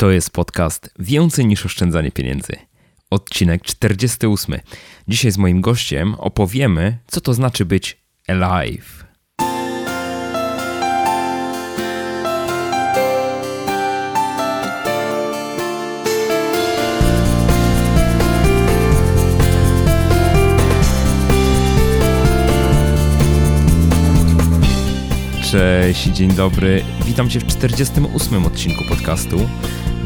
To jest podcast Więcej niż oszczędzanie pieniędzy. Odcinek 48. Dzisiaj z moim gościem opowiemy, co to znaczy być alive. Cześć, dzień dobry. Witam Cię w 48 odcinku podcastu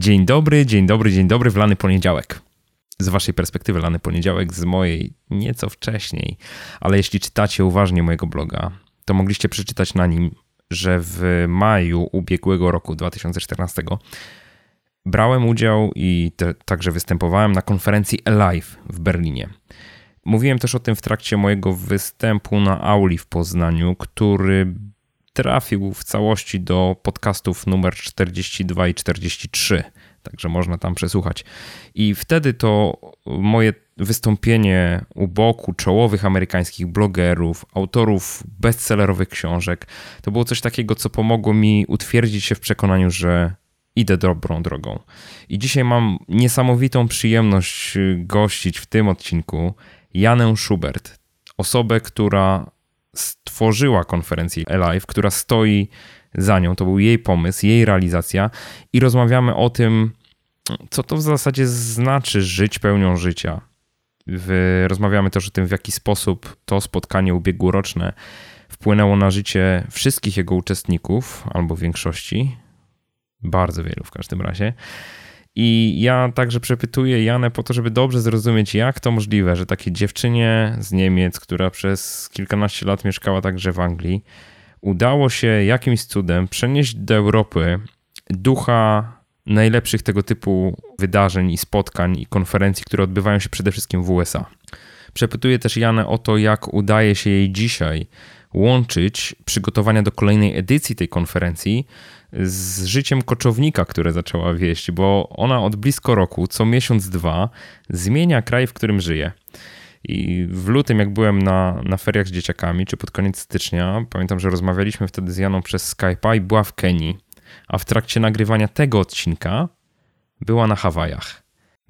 Dzień dobry, dzień dobry, dzień dobry w lany poniedziałek. Z waszej perspektywy lany poniedziałek, z mojej nieco wcześniej, ale jeśli czytacie uważnie mojego bloga, to mogliście przeczytać na nim, że w maju ubiegłego roku 2014 brałem udział i te, także występowałem na konferencji Alive w Berlinie. Mówiłem też o tym w trakcie mojego występu na Auli w Poznaniu, który trafił w całości do podcastów numer 42 i 43, także można tam przesłuchać. I wtedy to moje wystąpienie u boku czołowych amerykańskich blogerów, autorów bestsellerowych książek, to było coś takiego, co pomogło mi utwierdzić się w przekonaniu, że idę dobrą drogą. I dzisiaj mam niesamowitą przyjemność gościć w tym odcinku Janę Schubert, osobę, która stworzyła konferencję Alive, która stoi za nią. To był jej pomysł, jej realizacja i rozmawiamy o tym, co to w zasadzie znaczy żyć pełnią życia. Rozmawiamy też o tym, w jaki sposób to spotkanie ubiegłoroczne wpłynęło na życie wszystkich jego uczestników, albo większości, bardzo wielu w każdym razie. I ja także przepytuję Janę po to, żeby dobrze zrozumieć, jak to możliwe, że takie dziewczynie z Niemiec, która przez kilkanaście lat mieszkała także w Anglii, udało się jakimś cudem przenieść do Europy ducha najlepszych tego typu wydarzeń i spotkań i konferencji, które odbywają się przede wszystkim w USA. Przepytuję też Janę o to, jak udaje się jej dzisiaj łączyć przygotowania do kolejnej edycji tej konferencji z życiem koczownika, które zaczęła wieść, bo ona od blisko roku, co miesiąc, dwa, zmienia kraj, w którym żyje. I w lutym, jak byłem na, na feriach z dzieciakami, czy pod koniec stycznia, pamiętam, że rozmawialiśmy wtedy z Janą przez Skype'a i była w Kenii, a w trakcie nagrywania tego odcinka była na Hawajach.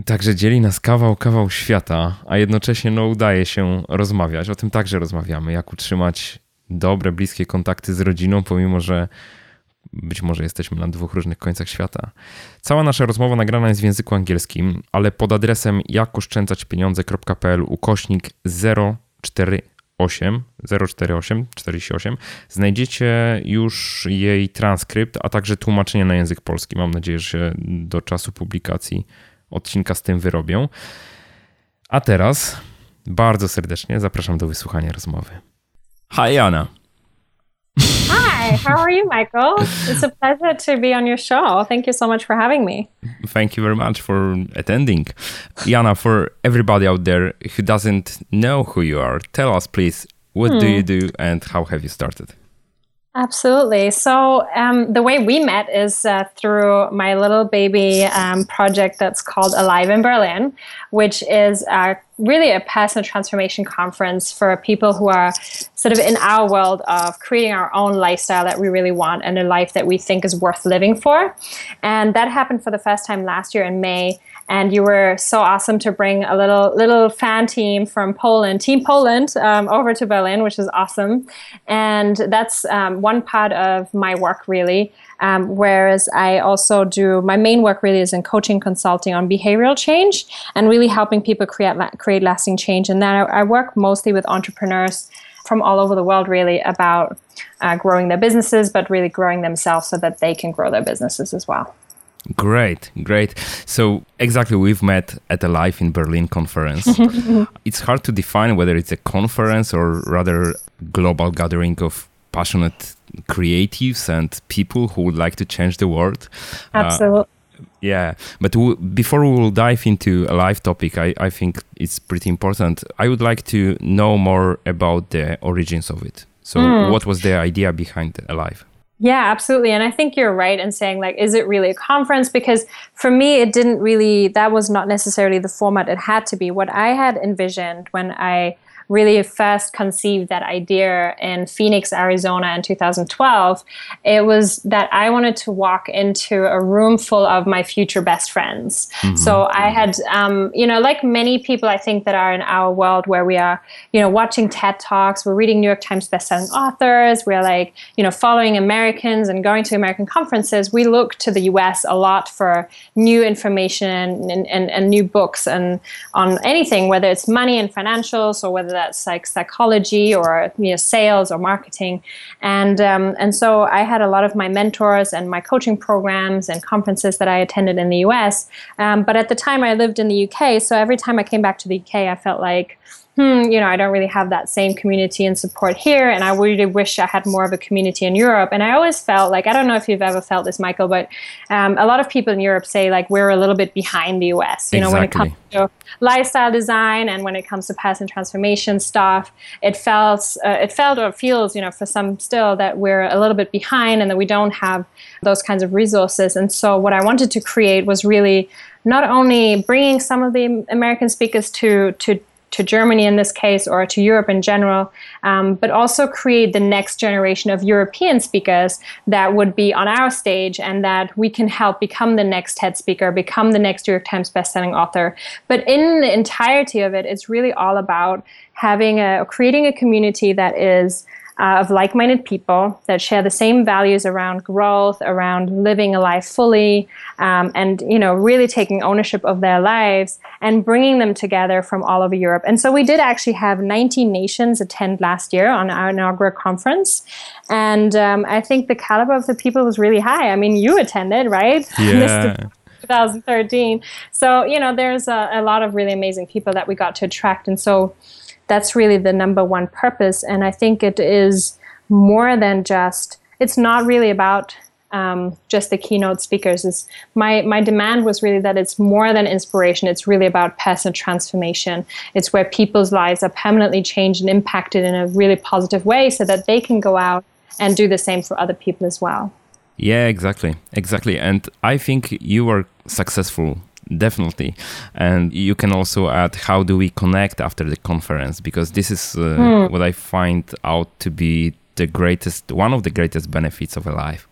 Także dzieli nas kawał, kawał świata, a jednocześnie no, udaje się rozmawiać. O tym także rozmawiamy, jak utrzymać dobre, bliskie kontakty z rodziną, pomimo że być może jesteśmy na dwóch różnych końcach świata. Cała nasza rozmowa nagrana jest w języku angielskim, ale pod adresem jakoszczędzaćpieniądze.pl ukośnik 048 048 48 znajdziecie już jej transkrypt, a także tłumaczenie na język polski. Mam nadzieję, że się do czasu publikacji odcinka z tym wyrobią. A teraz bardzo serdecznie zapraszam do wysłuchania rozmowy. Hi Anna. Hi, how are you, Michael? It's a pleasure to be on your show. Thank you so much for having me. Thank you very much for attending. Jana, for everybody out there who doesn't know who you are, tell us, please, what hmm. do you do and how have you started? Absolutely. So, um, the way we met is uh, through my little baby um, project that's called Alive in Berlin, which is uh, really a personal transformation conference for people who are sort of in our world of creating our own lifestyle that we really want and a life that we think is worth living for. And that happened for the first time last year in May and you were so awesome to bring a little little fan team from Poland, Team Poland, um, over to Berlin, which is awesome. And that's um, one part of my work, really. Um, whereas I also do my main work really is in coaching consulting on behavioral change and really helping people create create lasting change. And then I, I work mostly with entrepreneurs from all over the world, really, about uh, growing their businesses, but really growing themselves so that they can grow their businesses as well. Great, great. So exactly, we've met at Alive in Berlin conference. it's hard to define whether it's a conference or rather global gathering of passionate creatives and people who would like to change the world. Absolutely. Uh, yeah, but w- before we will dive into Alive topic, I, I think it's pretty important. I would like to know more about the origins of it. So, mm. what was the idea behind Alive? Yeah, absolutely. And I think you're right in saying, like, is it really a conference? Because for me, it didn't really, that was not necessarily the format it had to be. What I had envisioned when I really first conceived that idea in Phoenix, Arizona in 2012, it was that I wanted to walk into a room full of my future best friends. Mm-hmm. So I had, um, you know, like many people I think that are in our world where we are, you know, watching TED Talks, we're reading New York Times bestselling authors, we're like, you know, following Americans and going to American conferences, we look to the US a lot for new information and, and, and new books and on anything, whether it's money and financials or whether that's like psychology or you know sales or marketing, and um, and so I had a lot of my mentors and my coaching programs and conferences that I attended in the U.S. Um, but at the time I lived in the UK, so every time I came back to the UK, I felt like hmm, you know, I don't really have that same community and support here. And I really wish I had more of a community in Europe. And I always felt like, I don't know if you've ever felt this, Michael, but um, a lot of people in Europe say like we're a little bit behind the US, you exactly. know, when it comes to lifestyle design and when it comes to personal transformation stuff, it felt, uh, it felt or feels, you know, for some still that we're a little bit behind and that we don't have those kinds of resources. And so what I wanted to create was really not only bringing some of the American speakers to, to to Germany in this case or to Europe in general, um, but also create the next generation of European speakers that would be on our stage and that we can help become the next TED speaker, become the next New York Times bestselling author. But in the entirety of it, it's really all about having a creating a community that is uh, of like minded people that share the same values around growth, around living a life fully, um, and you know, really taking ownership of their lives and bringing them together from all over Europe. And so we did actually have 19 nations attend last year on our inaugural conference. And um, I think the caliber of the people was really high. I mean, you attended, right? Yeah. 2013. So, you know, there's a, a lot of really amazing people that we got to attract. And so, that's really the number one purpose. And I think it is more than just, it's not really about um, just the keynote speakers. My, my demand was really that it's more than inspiration, it's really about personal transformation. It's where people's lives are permanently changed and impacted in a really positive way so that they can go out and do the same for other people as well. Yeah, exactly. Exactly. And I think you were successful definitely. And you can also add how do we connect after the conference? Because this is uh, mm. what i find out to be the greatest one of the greatest benefits of Alive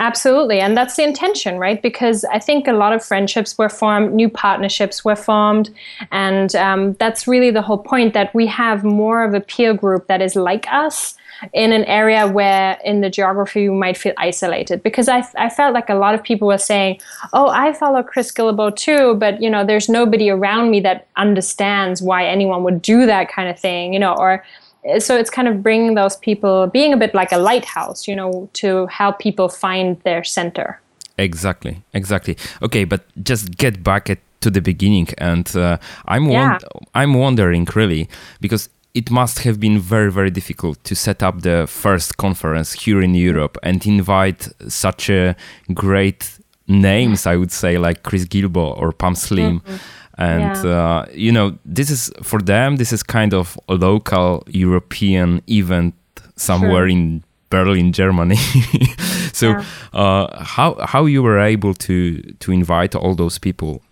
Absolutely. And that's the intention, right? Because I think a lot of friendships were formed, new partnerships were formed. And um, that's really the whole point that we have more of a peer group that is like us in an area where in the geography you might feel isolated because I, I felt like a lot of people were saying oh i follow chris guillebeau too but you know there's nobody around me that understands why anyone would do that kind of thing you know or so it's kind of bringing those people being a bit like a lighthouse you know to help people find their center exactly exactly okay but just get back at, to the beginning and uh, i'm yeah. i'm wondering really because it must have been very very difficult to set up the first conference here in Europe and invite such a great names I would say like Chris Guillebeau or Pam Slim mm-hmm. And yeah. uh, you know this is for them this is kind of a local European event somewhere sure. in Berlin Germany so yeah. uh, how how you were able to to invite all those people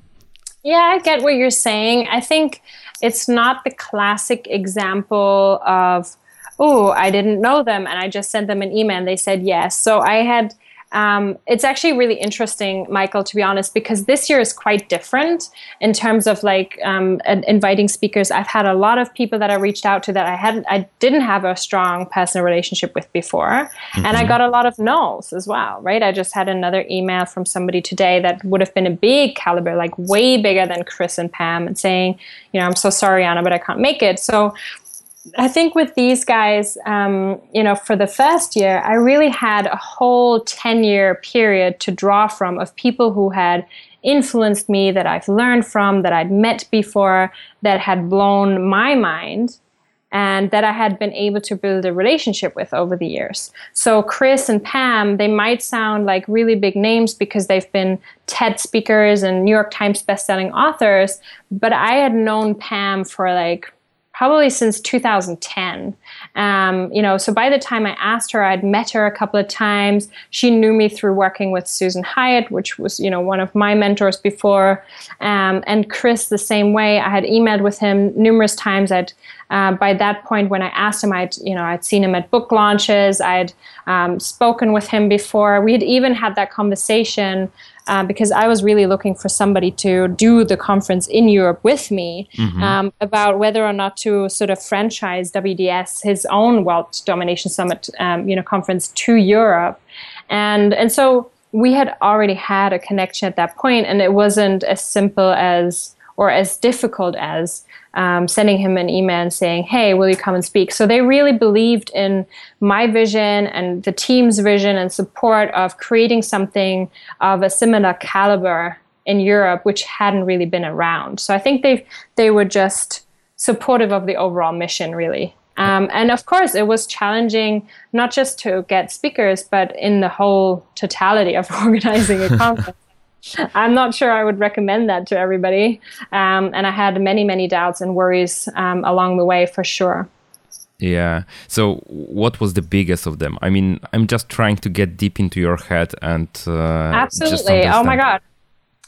yeah I get what you're saying I think it's not the classic example of, oh, I didn't know them and I just sent them an email and they said yes. So I had um, it's actually really interesting, Michael, to be honest, because this year is quite different in terms of like um, inviting speakers. I've had a lot of people that I reached out to that I hadn't, I didn't have a strong personal relationship with before, mm-hmm. and I mm-hmm. got a lot of no's as well. Right? I just had another email from somebody today that would have been a big caliber, like way bigger than Chris and Pam, and saying, you know, I'm so sorry, Jana, but I can't make it. So I think with these guys, um, you know, for the first year, I really had a whole 10 year period to draw from of people who had influenced me, that I've learned from, that I'd met before, that had blown my mind and that I had been able to build a relationship with over the years. So, Chris and Pam, they might sound like really big names because they've been TED speakers and New York Times bestselling authors, but I had known Pam for like probably since 2010. Um, you know, so by the time I asked her, I'd met her a couple of times. She knew me through working with Susan Hyatt, which was, you know, one of my mentors before. Um, and Chris, the same way. I had emailed with him numerous times. I'd uh, by that point, when I asked him, I'd you know I'd seen him at book launches. I'd um, spoken with him before. We had even had that conversation uh, because I was really looking for somebody to do the conference in Europe with me mm-hmm. um, about whether or not to sort of franchise WDS his own World Domination Summit, um, you know, conference to Europe, and and so we had already had a connection at that point, and it wasn't as simple as or as difficult as um, sending him an email and saying, Hey, will you come and speak? So they really believed in my vision and the team's vision and support of creating something of a similar caliber in Europe, which hadn't really been around. So I think they they were just supportive of the overall mission, really. Um, and of course, it was challenging not just to get speakers, but in the whole totality of organizing a conference. I'm not sure I would recommend that to everybody. Um, and I had many, many doubts and worries um, along the way for sure. Yeah. So, what was the biggest of them? I mean, I'm just trying to get deep into your head and. Uh, Absolutely. Oh my God.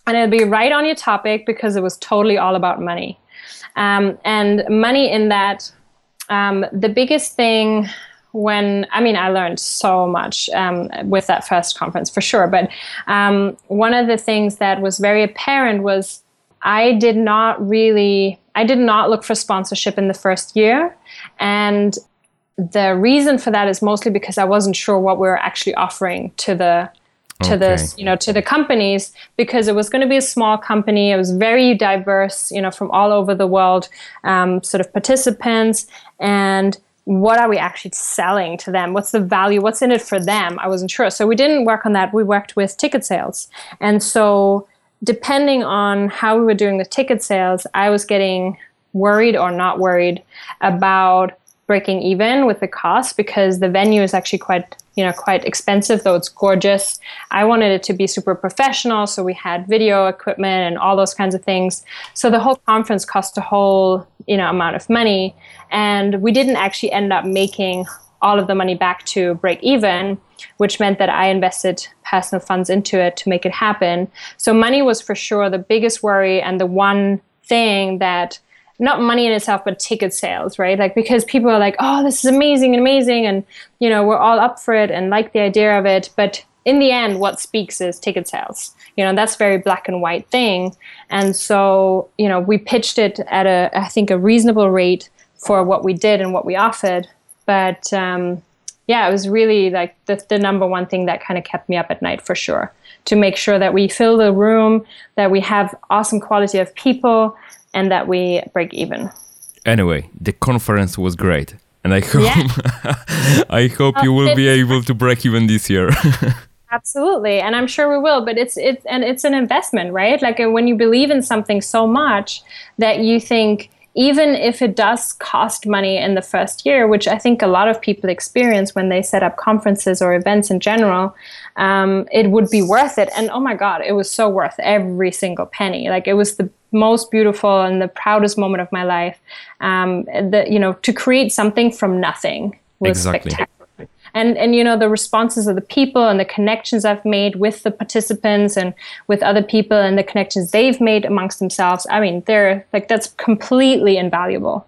And it'll be right on your topic because it was totally all about money. Um, and money in that, um, the biggest thing when I mean, I learned so much um, with that first conference for sure. But um, one of the things that was very apparent was I did not really, I did not look for sponsorship in the first year. And the reason for that is mostly because I wasn't sure what we were actually offering to the to okay. this you know to the companies because it was going to be a small company it was very diverse you know from all over the world um, sort of participants and what are we actually selling to them? What's the value? What's in it for them? I wasn't sure. So we didn't work on that. We worked with ticket sales. And so, depending on how we were doing the ticket sales, I was getting worried or not worried about breaking even with the cost because the venue is actually quite you know quite expensive though it's gorgeous. I wanted it to be super professional so we had video equipment and all those kinds of things. So the whole conference cost a whole you know amount of money and we didn't actually end up making all of the money back to break even which meant that i invested personal funds into it to make it happen. So money was for sure the biggest worry and the one thing that not money in itself, but ticket sales, right? Like because people are like, oh, this is amazing and amazing, and you know we're all up for it and like the idea of it, but in the end, what speaks is ticket sales. You know that's very black and white thing, and so you know we pitched it at a I think a reasonable rate for what we did and what we offered, but um, yeah, it was really like the, the number one thing that kind of kept me up at night for sure. To make sure that we fill the room, that we have awesome quality of people, and that we break even. Anyway, the conference was great, and I hope yeah. I hope you will be able to break even this year. Absolutely, and I'm sure we will. But it's it's and it's an investment, right? Like uh, when you believe in something so much that you think even if it does cost money in the first year, which I think a lot of people experience when they set up conferences or events in general, um, it would be worth it. And oh my God, it was so worth every single penny. Like it was the most beautiful and the proudest moment of my life. Um, the, you know, to create something from nothing was exactly. spectacular. And and you know the responses of the people and the connections I've made with the participants and with other people and the connections they've made amongst themselves. I mean, they're like that's completely invaluable.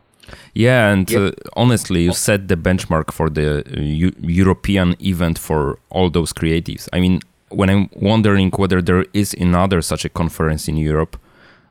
Yeah, and yep. uh, honestly, you set the benchmark for the uh, U- European event for all those creatives. I mean, when I'm wondering whether there is another such a conference in Europe,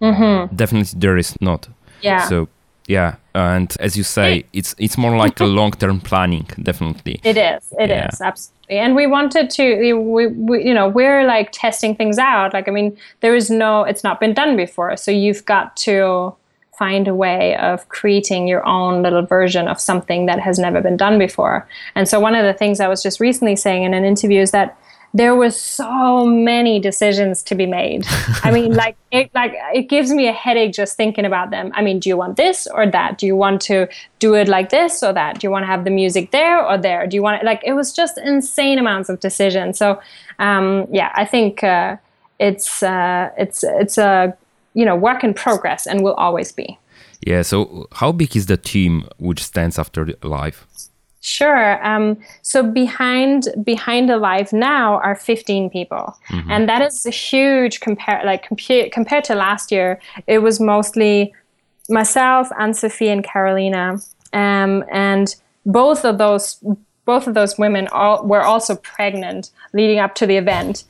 Mm-hmm. Definitely, there is not. Yeah. So yeah, and as you say, it's it's more like a long term planning. Definitely. It is. It yeah. is absolutely. And we wanted to. We, we you know we're like testing things out. Like I mean, there is no. It's not been done before, so you've got to find a way of creating your own little version of something that has never been done before. And so, one of the things I was just recently saying in an interview is that there were so many decisions to be made. I mean, like it, like it gives me a headache just thinking about them. I mean, do you want this or that? Do you want to do it like this or that? Do you want to have the music there or there? Do you want it? like it was just insane amounts of decisions. So, um, yeah, I think uh, it's uh, it's it's a you know work in progress and will always be. Yeah. So, how big is the team which stands after live? Sure. Um, so behind behind Alive now are 15 people, mm-hmm. and that is a huge compare like compare compared to last year. It was mostly myself, and Sophie, and Carolina, um, and both of those both of those women all, were also pregnant leading up to the event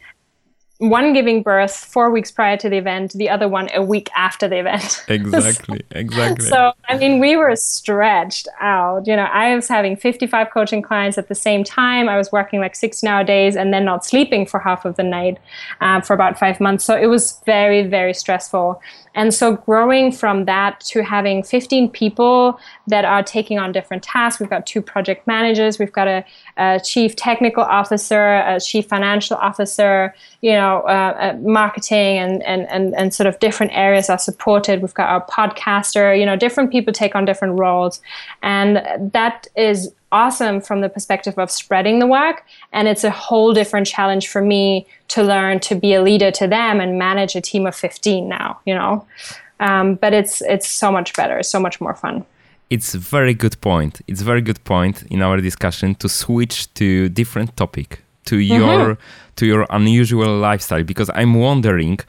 one giving birth four weeks prior to the event, the other one a week after the event. Exactly, exactly. So, I mean, we were stretched out. You know, I was having 55 coaching clients at the same time. I was working like 16 hour days and then not sleeping for half of the night uh, for about five months. So it was very, very stressful. And so growing from that to having 15 people that are taking on different tasks, we've got two project managers, we've got a, a chief technical officer, a chief financial officer, you know, uh, uh, marketing and, and, and, and sort of different areas are supported. We've got our podcaster, you know, different people take on different roles. And that is awesome from the perspective of spreading the work. And it's a whole different challenge for me to learn to be a leader to them and manage a team of 15 now, you know. Um, but it's it's so much better, so much more fun. It's a very good point. It's a very good point in our discussion to switch to different topic to mm-hmm. your to your unusual lifestyle because I'm wondering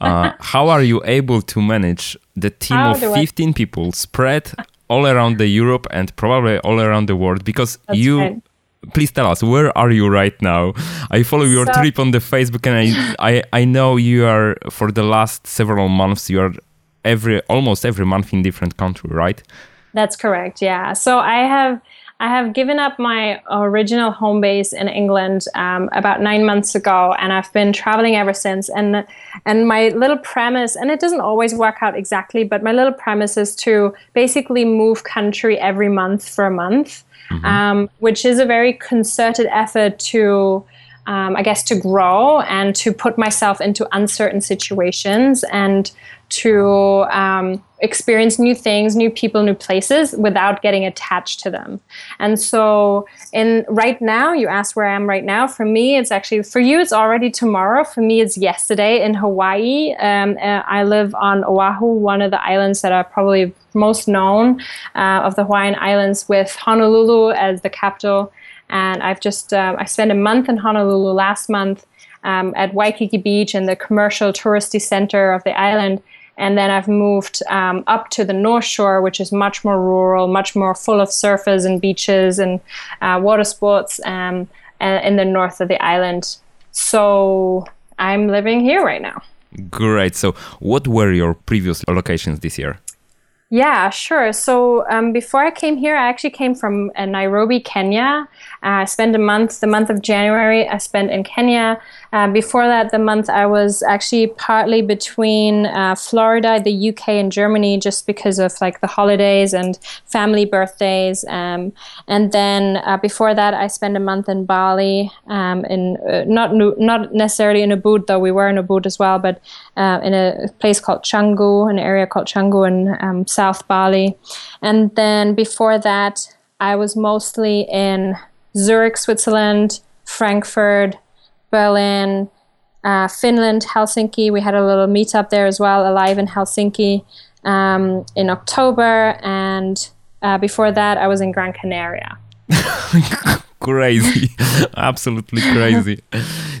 uh, how are you able to manage the team how of 15 I? people spread all around the Europe and probably all around the world because That's you right. please tell us where are you right now i follow your so, trip on the facebook and I, I i know you are for the last several months you are every almost every month in different country right that's correct yeah so i have I have given up my original home base in England um, about nine months ago, and I've been traveling ever since. And and my little premise, and it doesn't always work out exactly, but my little premise is to basically move country every month for a month, mm-hmm. um, which is a very concerted effort to. Um, I guess to grow and to put myself into uncertain situations and to um, experience new things, new people, new places without getting attached to them. And so, in right now, you asked where I am right now. For me, it's actually for you, it's already tomorrow. For me, it's yesterday in Hawaii. Um, uh, I live on Oahu, one of the islands that are probably most known uh, of the Hawaiian Islands, with Honolulu as the capital. And I've just uh, I spent a month in Honolulu last month. Um, at Waikiki Beach and the commercial touristy center of the island. And then I've moved um, up to the North Shore, which is much more rural, much more full of surfers and beaches and uh, water sports um, in the north of the island. So I'm living here right now. Great. So, what were your previous locations this year? Yeah, sure. So um, before I came here, I actually came from uh, Nairobi, Kenya. I spent a month, the month of January, I spent in Kenya. Uh, before that, the month I was actually partly between uh, Florida, the UK, and Germany, just because of like the holidays and family birthdays. Um, and then uh, before that, I spent a month in Bali, um, in not not necessarily in Ubud, though we were in Ubud as well, but in a place called Canggu, an area called Canggu in um, South Bali. And then before that, I was mostly in Zurich, Switzerland, Frankfurt, Berlin, uh, Finland, Helsinki. We had a little meetup there as well, alive in Helsinki um, in October. And uh, before that, I was in Gran Canaria. crazy, absolutely crazy.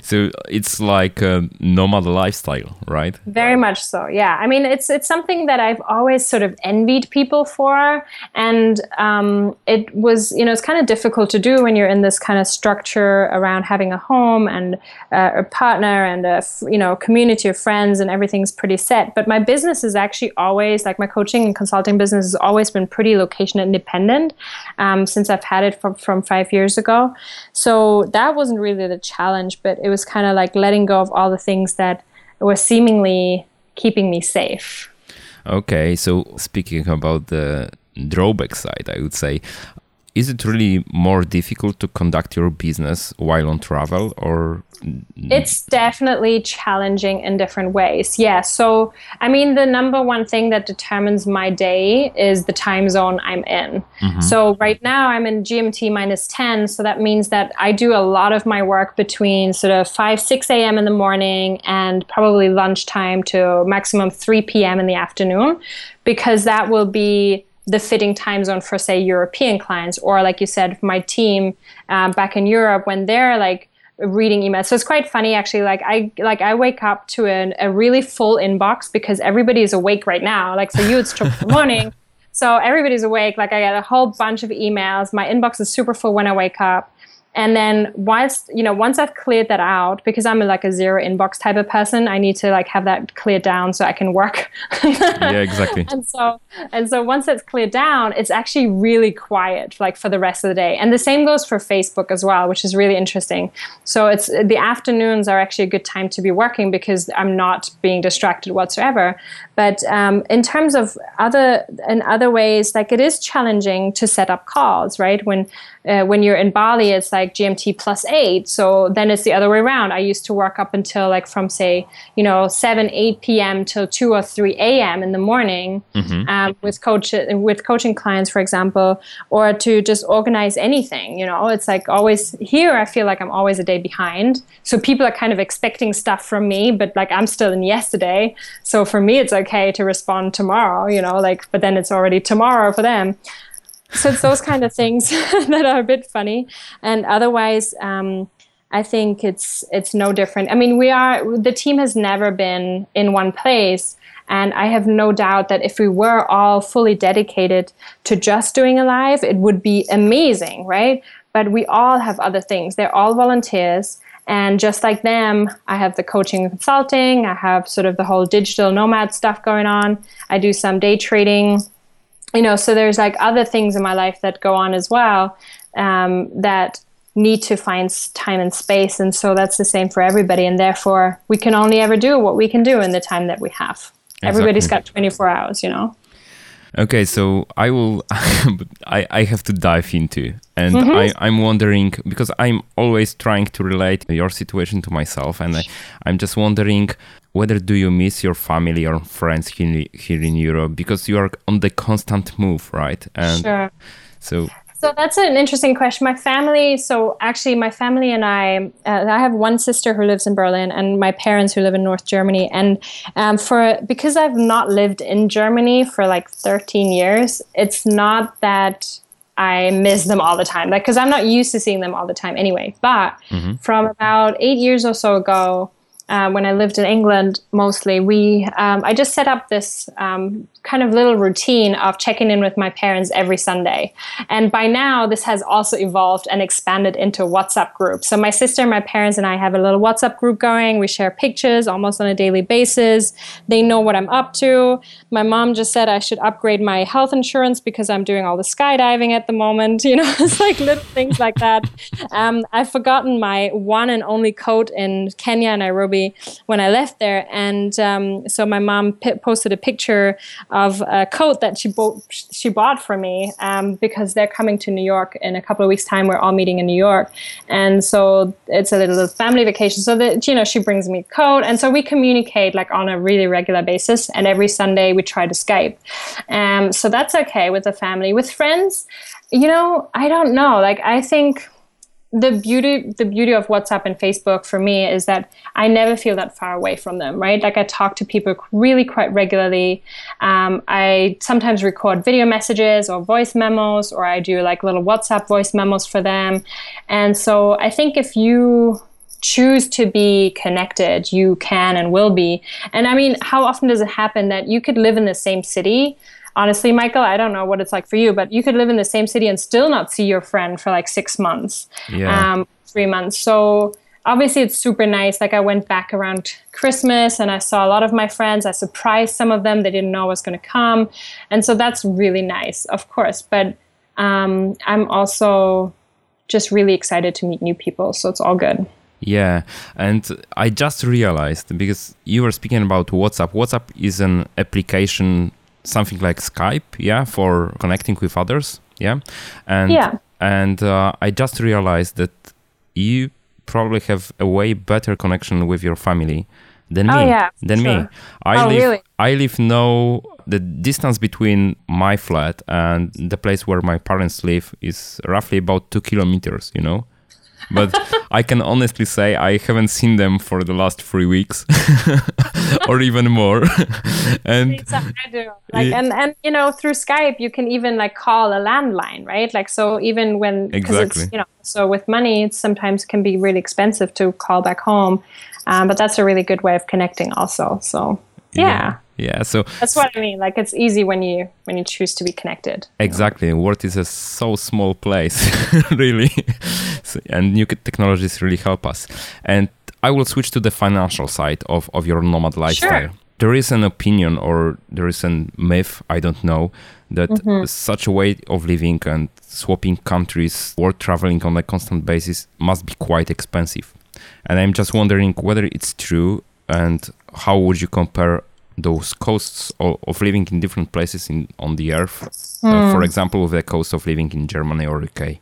so it's like a nomad lifestyle, right? Very much so. Yeah, I mean, it's it's something that I've always sort of envied people for, and um, it was you know it's kind of difficult to do when you're in this kind of structure around having a home and uh, a partner and a you know community of friends and everything's pretty set. But my business is actually always like my coaching and consulting business has always been pretty location independent um, since I've had it from from five years ago So that wasn't really the challenge, but it was kind of like letting go of all the things that were seemingly keeping me safe. Okay, so speaking about the drawback side, I would say, is it really more difficult to conduct your business while on travel or it's definitely challenging in different ways yeah. So i mean the number one thing that determines my day is the time zone i'm in. Mm-hmm. so right now i'm in gmt minus 10 so that means that i do a lot of my work between sort of 5 6 a.m in the morning and probably lunchtime to maximum 3 p.m in the afternoon because that will be the fitting time zone for say European clients or like you said my team um, back in Europe when they're like reading emails. So it's quite funny actually. Like I like I wake up to an, a really full inbox because everybody is awake right now. Like for you it's two in the morning. So everybody's awake. Like I get a whole bunch of emails. My inbox is super full when I wake up and then once you know once i've cleared that out because i'm like a zero inbox type of person i need to like have that cleared down so i can work. Yeah exactly. And so and so once that's cleared down it's actually really quiet like for the rest of the day. And the same goes for facebook as well which is really interesting. So it's the afternoons are actually a good time to be working because i'm not being distracted whatsoever. But um, in terms of other in other ways like it is challenging to set up calls right? When uh, when you're in Bali, it's like GMT plus eight. So then it's the other way around. I used to work up until like from say, you know, 7, 8 p.m. till 2 or 3 a.m. in the morning mm-hmm. um, with coach with coaching clients, for example, or to just organize anything. You know, it's like always here, I feel like I'm always a day behind. So people are kind of expecting stuff from me, but like I'm still in yesterday. So for me, it's okay to respond tomorrow, you know, like, but then it's already tomorrow for them so it's those kind of things that are a bit funny. And otherwise um, i think it's it's no different. I mean we are the team has never been in one place. And i have no doubt that if we were all fully dedicated to just doing Alive it would be amazing right? But we all have other things. They're all volunteers. And just like them, I have the coaching and consulting. I have sort of the whole digital nomad stuff going on. I do some day trading you know so there's like other things in my life that go on as well um, that need to find time and space and so that's the same for everybody and therefore we can only ever do what we can do in the time that we have exactly. everybody's got 24 hours you know okay so i will I, I have to dive into and mm-hmm. I, i'm wondering because i'm always trying to relate your situation to myself and I, i'm just wondering whether do you miss your family or friends here, here in Europe because you are on the constant move, right? And sure. So so that's an interesting question. My family, so actually, my family and I, uh, I have one sister who lives in Berlin, and my parents who live in North Germany. And um, for because I've not lived in Germany for like 13 years, it's not that I miss them all the time, like because I'm not used to seeing them all the time anyway. But mm-hmm. from about eight years or so ago, uh, when I lived in England mostly, we um, I just set up this um, kind of little routine of checking in with my parents every Sunday. And by now, this has also evolved and expanded into a WhatsApp group. So my sister, my parents, and I have a little WhatsApp group going. We share pictures almost on a daily basis. They know what I'm up to. My mom just said I should upgrade my health insurance because I'm doing all the skydiving at the moment. You know, it's like little things like that. Um, I've forgotten my one and only coat in Kenya, and Nairobi, when I left there. And um, so my mom p- posted a picture of a coat that she bought she bought for me um, because they're coming to New York in a couple of weeks' time. We're all meeting in New York, and so it's a little family vacation. So that you know, she brings me a coat, and so we communicate like on a really regular basis. And every Sunday we try to Skype. Um, so that's okay with the family. With friends, you know, I don't know. Like I think the beauty the beauty of WhatsApp and Facebook for me is that I never feel that far away from them, right? Like I talk to people really quite regularly. Um, I sometimes record video messages or voice memos, or I do like little WhatsApp voice memos for them. And so I think if you choose to be connected, you can and will be. And I mean, how often does it happen that you could live in the same city? Honestly, Michael, I don't know what it's like for you, but you could live in the same city and still not see your friend for like six months, yeah. um, three months. So obviously, it's super nice. Like I went back around Christmas and I saw a lot of my friends. I surprised some of them; they didn't know I was going to come, and so that's really nice, of course. But um, I'm also just really excited to meet new people, so it's all good. Yeah, and I just realized because you were speaking about WhatsApp. WhatsApp is an application, something like Skype, yeah, for connecting with others, yeah, and Yeah. and uh, I just realized that you probably have a way better connection with your family than Oh, me. yeah, than me. sure. I Oh, live. really? I live now. The distance between my flat and the place where my parents live is roughly about two kilometers. You know, but I can honestly say I haven't seen them for the last three weeks, or even more. and Exactly, I do. Like, Yeah. and and you know, through Skype, you can even like call a landline, right? Like, so even when Exactly. it's you know, so with money, it sometimes can be really expensive to call back home, um, but that's a really good way of connecting, also. So yeah. yeah, so That's what I mean. Like it's easy when you when you choose to be connected. Exactly. World is a so small place, really. So- and new technologies really help us. And I will switch to the financial side of, of your nomad lifestyle. Sure. There is an opinion or there is a myth, I don't know, that mm-hmm. such a way of living and swapping countries or traveling on a constant basis must be quite expensive. And I'm just wondering whether it's true and how would you compare those costs of, of living in different places in on the earth uh, for example the cost of living in germany or uk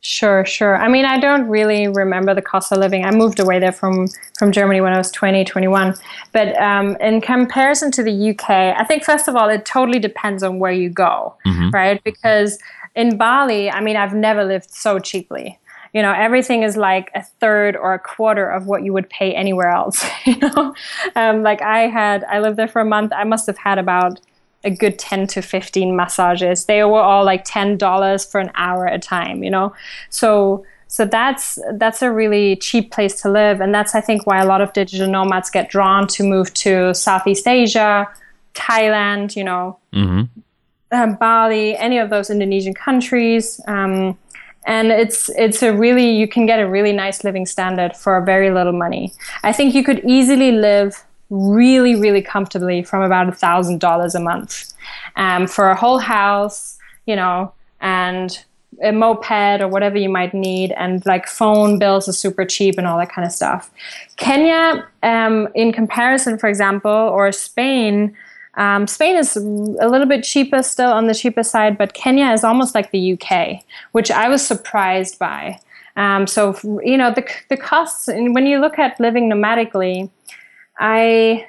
Sure, sure. I mean, I don't really remember the cost of living. I moved away there from from Germany when I was 20, 21. But um, in comparison to the UK, I think first of all, it totally depends on where you go, right? Because in Bali, I mean, I've never lived so cheaply. You know, everything is like a third or a quarter of what you would pay anywhere else. You know, um, like I had, I lived there for a month. I must have had about a good 10 to 15 massages. They were all like $10 for an hour at a time you know? So so that's that's a really cheap place to live. And that's i think why a lot of digital nomads get drawn to move to southeast asia thailand you know? Um, bali any of those indonesian countries. Um, and it's it's a really you can get a really nice living standard for very little money. I think you could easily live really really comfortably from about a thousand dollars a month um, for a whole house you know and a moped or whatever you might need and like phone bills are super cheap and all that kind of stuff. Kenya um, in comparison for example or spain um, Spain is a little bit cheaper still on the cheaper side, but Kenya is almost like the UK, which I was surprised by. Um, so, you know, the, the costs, and when you look at living nomadically, I,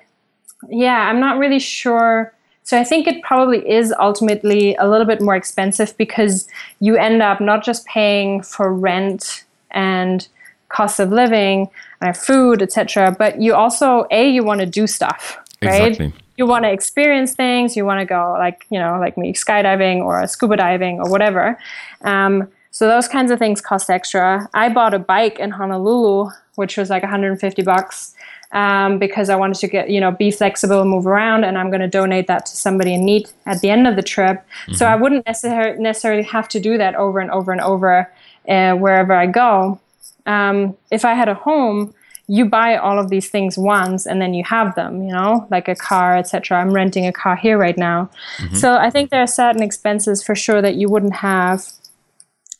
yeah, I'm not really sure. So I think it probably is ultimately a little bit more expensive because you end up not just paying for rent and cost of living and food, etc., but you also a you want to do stuff, right? Exactly. You want to experience things. You want to go like you know like me skydiving or scuba diving or whatever. Um, so those kinds of things cost extra. I bought a bike in Honolulu, which was like 150 bucks um, because I wanted to get, you know, be flexible and move around. And I'm going to donate that to somebody in need at the end of the trip. So I wouldn't necessar- necessarily have to do that over and over and over uh, wherever I go. Um, if I had a home, you buy all of these things once and then you have them, you know, like a car, etc. I'm renting a car here right now. So I think there are certain expenses for sure that you wouldn't have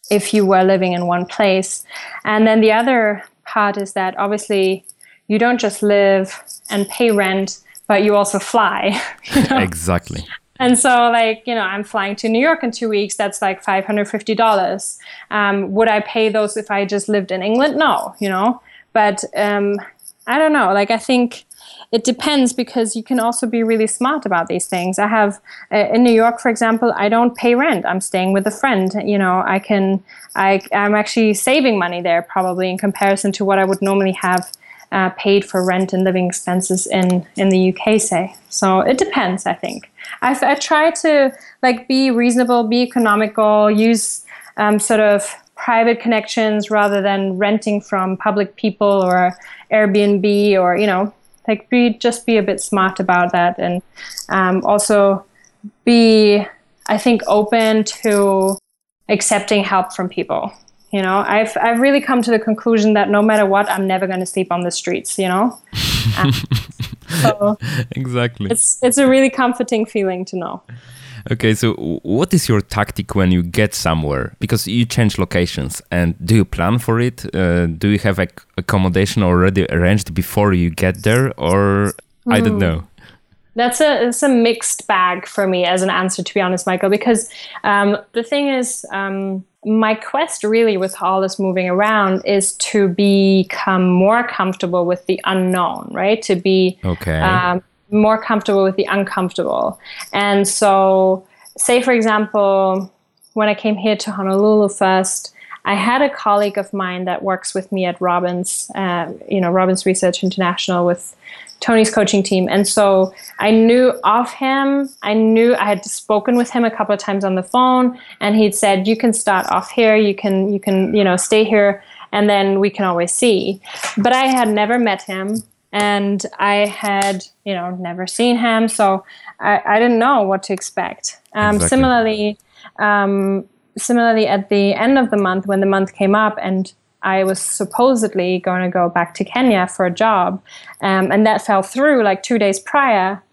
if you were living in one place. And then the other part is that obviously you don't just live and pay rent, but you also fly. you know? Exactly. And so, like, you know, I'm flying to New York in two weeks. That's like $550. Um, would I pay those if I just lived in England? No, you know. But um, I don't know. Like, I think it depends because you can also be really smart about these things. I have uh, in New York, for example, I don't pay rent. I'm staying with a friend. You know, I can, I, I'm actually saving money there probably in comparison to what I would normally have uh, paid for rent and living expenses in in the UK, say. So it depends. I think I, I try to like be reasonable, be economical, use um, sort of private connections rather than renting from public people or Airbnb or you know like be just be a bit smart about that. And um, also be I think open to accepting help from people you know? I've i've really come to the conclusion that no matter what i'm never going to sleep on the streets you know? Um, so Exactly. it's it's a really comforting feeling to know Okay, so what is your tactic when you get somewhere? Because you change locations, and do you plan for it? Uh, do you have like accommodation already arranged before you get there, or mm. I don't hmm. know? That's a it's a mixed bag for me as an answer, to be honest, Michael. Because um, the thing is, um, my quest really with all this moving around is to become more comfortable with the unknown, right? To be okay. Um, more comfortable with the uncomfortable. And so, say for example, when I came here to Honolulu first, I had a colleague of mine that works with me at Robbins, uh, you know, Robbins Research International with Tony's coaching team. And so I knew of him. I knew I had spoken with him a couple of times on the phone and he'd said, you can start off here. You can, you can, you know, stay here and then we can always see. But I had never met him and I had, you know, never seen him. So I, I didn't know what to expect. Um, exactly. Similarly, um, similarly at the end of the month when the month came up and I was supposedly going to go back to Kenya for a job, um, and that fell through like two days prior.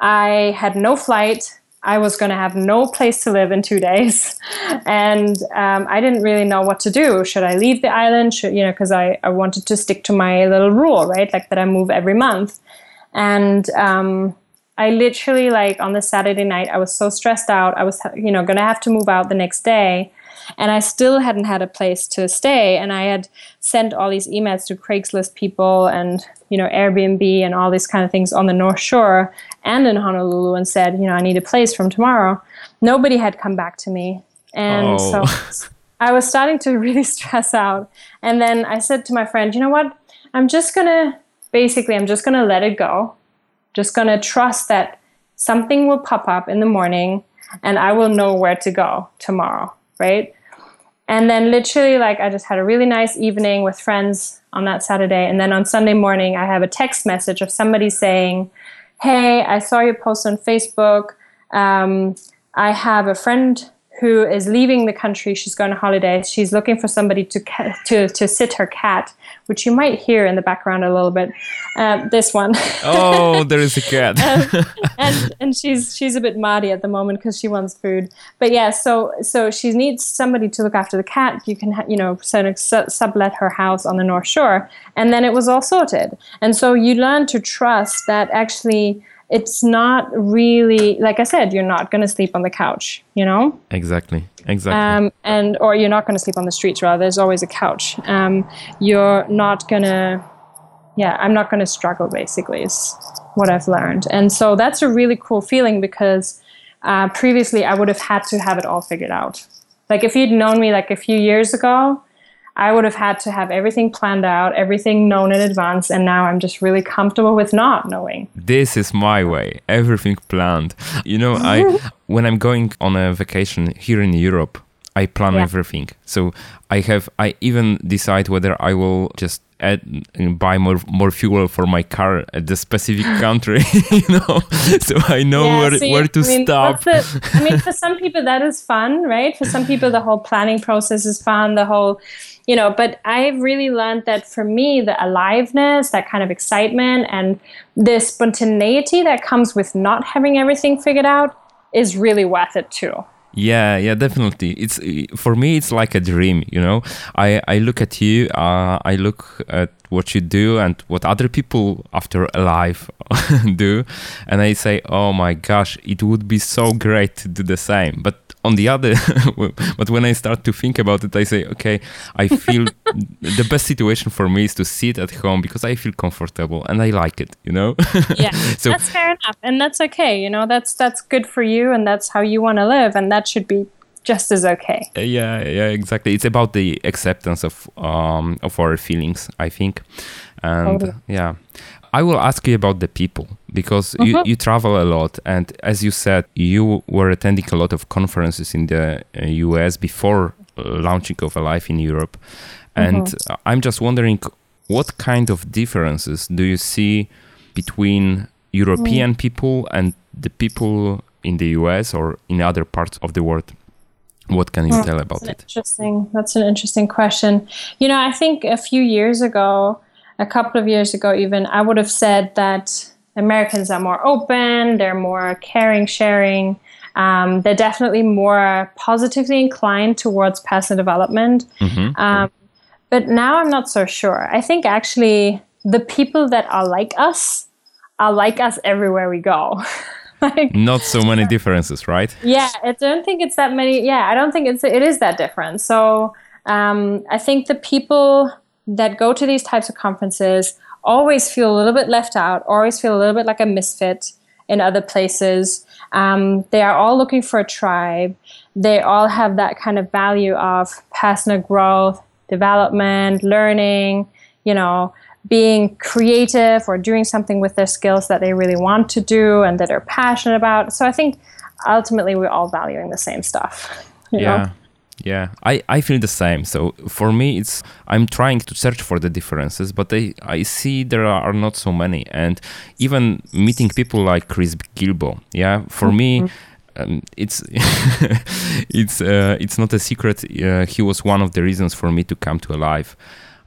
I had no flight. I was going to have no place to live in two days, and um, I didn't really know what to do. Should I leave the island? Should you know? Because I I wanted to stick to my little rule, right? Like that I move every month, and um, I literally like on the Saturday night I was so stressed out. I was you know going to have to move out the next day and I still hadn't had a place to stay. And I had sent all these emails to Craigslist people and you know Airbnb and all these kind of things on the North Shore and in Honolulu and said, you know, I need a place from tomorrow. Nobody had come back to me, and oh. so I was starting to really stress out. And then I said to my friend, you know what? I'm just gonna basically, I'm just gonna let it go. Just gonna trust that something will pop up in the morning and I will know where to go tomorrow right? And then literally, like, I just had a really nice evening with friends on that Saturday. And then on Sunday morning, I have a text message of somebody saying, Hey, I saw your post on Facebook. Um, I have a friend who is leaving the country. She's going on holiday. She's looking for somebody to to to sit her cat, which you might hear in the background a little bit. Uh, this one. oh, there is a cat. and, and, and she's she's a bit mardy at the moment because she wants food. But yeah, so so she needs somebody to look after the cat. You can you know sort of sublet her house on the North Shore, and then it was all sorted. And so you learn to trust that actually it's not really like I said, you're not going to sleep on the couch, you know. Exactly. Exactly. Um, and or you're not going to sleep on the streets. Rather, there's always a couch. Um, you're not gonna. Yeah, I'm not going to struggle. Basically, is what I've learned, and so that's a really cool feeling because uh, previously I would have had to have it all figured out. Like if you'd known me like a few years ago, I would have had to have everything planned out, everything known in advance, and now I'm just really comfortable with not knowing. This is my way, everything planned. You know, I when I'm going on a vacation here in Europe, I plan yeah. everything. So I have I even decide whether I will just add buy more more fuel for my car at the specific country, you know. So I know yeah, where so where to I mean, stop. The, I mean, for some people that is fun, right? For some people the whole planning process is fun. The whole you know, but I've really learned that for me, the aliveness, that kind of excitement, and the spontaneity that comes with not having everything figured out is really worth it too. Yeah, yeah, definitely. It's for me, it's like a dream. You know, I I look at you, uh, I look at what you do and what other people after alive do, and I say, oh my gosh, it would be so great to do the same. But on the other but when i start to think about it i say okay i feel the best situation for me is to sit at home because i feel comfortable and i like it you know? Yeah so that's fair enough and that's okay you know that's that's good for you and that's how you want to live and that should be just as okay. Uh, yeah yeah exactly. It's about the acceptance of um of our feelings i think. And totally. yeah I will ask you about the people because mm-hmm. you, you travel a lot. And as you said, you were attending a lot of conferences in the US uh, before uh, launching of Alive in Europe. And mm-hmm. I'm just wondering what kind of differences do you see between European mm. people and the people in the US or in other parts of the world? What can you oh, tell about it? Interesting. That's an interesting question. You know, I think a few years ago, a couple of years ago, even, I would have said that Americans are more open, they're more caring, sharing. Um, they're definitely more positively inclined towards personal development. Mm-hmm. Um, but now I'm not so sure. I think actually the people that are like us are like us everywhere we go. like, not so many differences, right? Yeah, I don't think it's that many. Yeah, I don't think it's it is that different. So um, I think the people that go to these types of conferences always feel a little bit left out, always feel a little bit like a misfit in other places. Um, they are all looking for a tribe. They all have that kind of value of personal growth, development, learning, you know, being creative or doing something with their skills that they really want to do and that they're passionate about. So I think ultimately we're all valuing the same stuff. yeah. Know? Yeah, I, I feel the same. So for me, it's I'm trying to search for the differences, but I, I see there are not so many. And even meeting people like Chris Guillebeau, yeah, for mm-hmm. me, um, it's it's uh, it's not a secret. Uh, he was one of the reasons for me to come to Alive.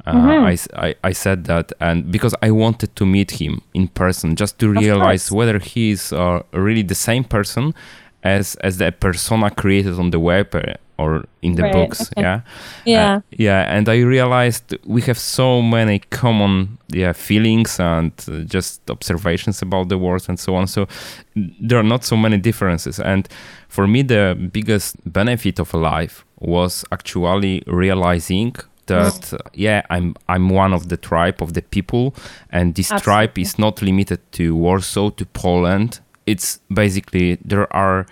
Uh, mm-hmm. I, I, I, said that and because I wanted to meet him in person just to realize whether he's uh, really the same person as as the persona created on the web uh, or in the right, books okay. yeah? Yeah. Uh, yeah and i realized we have so many common yeah feelings and uh, just observations about the world and so on so there are not so many differences. And for me the biggest benefit of life was actually realizing that uh, yeah i'm i'm one of the tribe of the people and this Absolutely. tribe is not limited to warsaw to poland. It's basically there are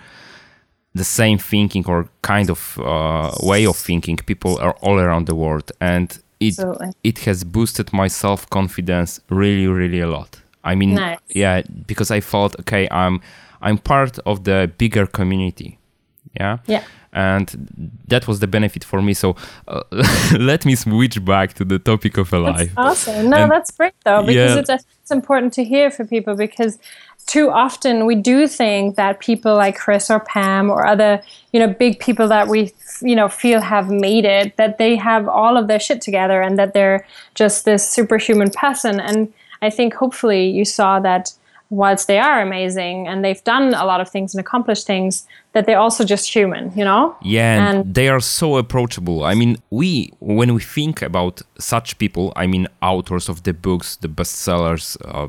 the same thinking or kind of uh, way of thinking people are all around the world. And it it has boosted my self confidence really really a lot. I mean nice. yeah because i felt okay i'm i'm part of the bigger community yeah? Yeah. And that was the benefit for me. So uh, let me switch back to the topic of alive that's awesome. No and that's great though because yeah. it's, it's important to hear for people because too often we do think that people like Chris or Pam or other, you know, big people that we, you know, feel have made it, that they have all of their shit together and that they're just this superhuman person. And I think hopefully you saw that whilst they are amazing and they've done a lot of things and accomplished things, that they're also just human, you know? Yeah, and, and, they are so approachable. I mean, we, when we think about such people, I mean, authors of the books, the bestsellers, uh,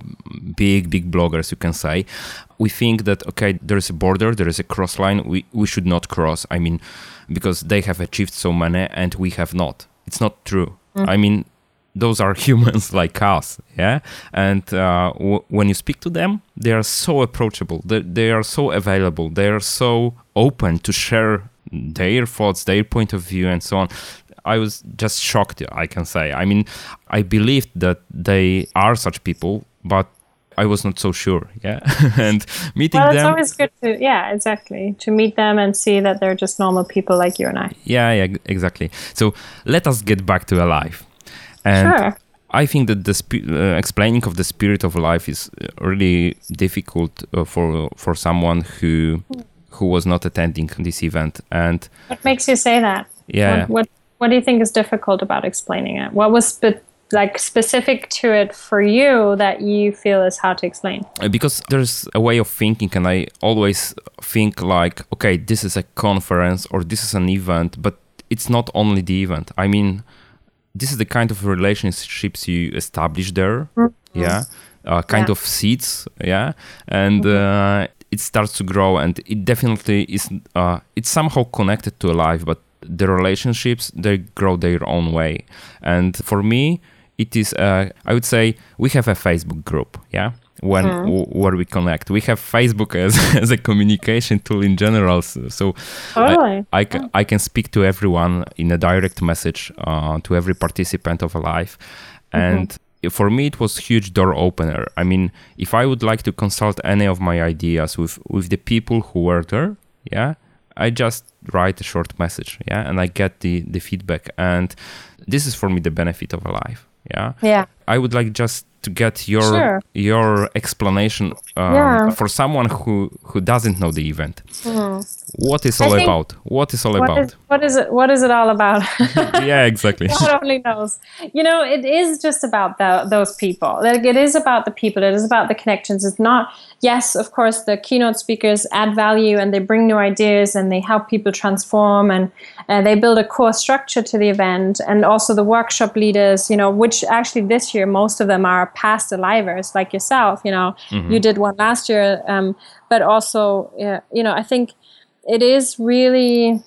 big, big bloggers, you can say, we think that, okay, there is a border, there is a cross line, we, we should not cross. I mean, because they have achieved so many and we have not. It's not true. Mm-hmm. I mean, those are humans like us yeah and uh, w- when you speak to them they are so approachable they, they are so available they are so open to share their thoughts their point of view and so on i was just shocked i can say i mean i believed that they are such people but I was not so sure, yeah. and meeting well, it's them. always good to, yeah, exactly, to meet them and see that they're just normal people like you and I. Yeah, yeah, exactly. So let us get back to alive. And sure. I think that the sp- uh, explaining of the spirit of life is uh, really difficult uh, for for someone who who was not attending this event. And what makes you say that? Yeah. What what, what do you think is difficult about explaining it? What was spe- like specific to it for you that you feel is hard to explain? Uh, because there's a way of thinking, and I always think like, okay, this is a conference or this is an event, but it's not only the event. I mean this is the kind of relationships you establish there mm-hmm. yeah uh, kind yeah. of seeds yeah and mm-hmm. uh, it starts to grow and it definitely is uh, it's somehow connected to life but the relationships they grow their own way and for me it is uh, i would say we have a facebook group yeah when mm. w- where we connect. We have Facebook as, as a communication tool in general, so, so I, I, can, I can speak to everyone in a direct message uh, to every participant of Alive, mm-hmm. and. Mm-hmm. For me, it was huge door opener. I mean, if I would like to consult any of my ideas with with the people who were there, yeah, I just write a short message, yeah, and I get the the feedback, and this is for me the benefit of Alive, yeah. Yeah. I would like just to get your sure. your explanation um, yeah. for someone who who doesn't know the event. Mm. What is all about? What is all what about? Is, what is it? What is it all about? yeah, exactly. God only knows. You know, it is just about the, those people. Like it is about the people. It is about the connections. It's not. Yes, of course, the keynote speakers add value and they bring new ideas and they help people transform and uh, they build a core structure to the event. And also the workshop leaders, you know, which actually this year most of them are past alivers like yourself. You know, mm-hmm. you did one last year, um, but also, uh, you know, I think it is really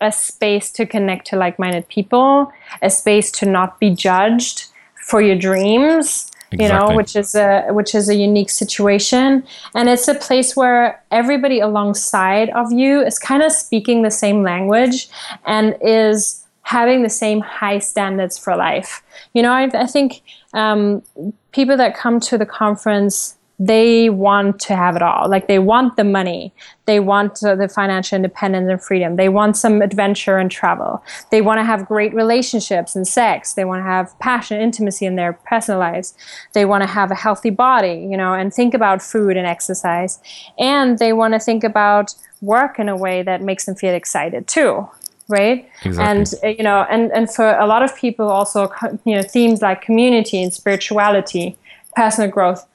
a space to connect to like-minded people, a space to not be judged for your dreams Exactly. you know which is a which is a unique situation and it's a place where everybody alongside of you is kind of speaking the same language and is having the same high standards for life you know i, I think um, people that come to the conference they want to have it all. Like they want the money, they want uh, the financial independence and freedom, they want some adventure and travel, they want to have great relationships and sex, they want to have passion, intimacy in their personal lives, they want to have a healthy body, you know, and think about food and exercise, and they want to think about work in a way that makes them feel excited too right? Exactly. and uh, you know and and for a lot of people also you know themes like community and spirituality personal growth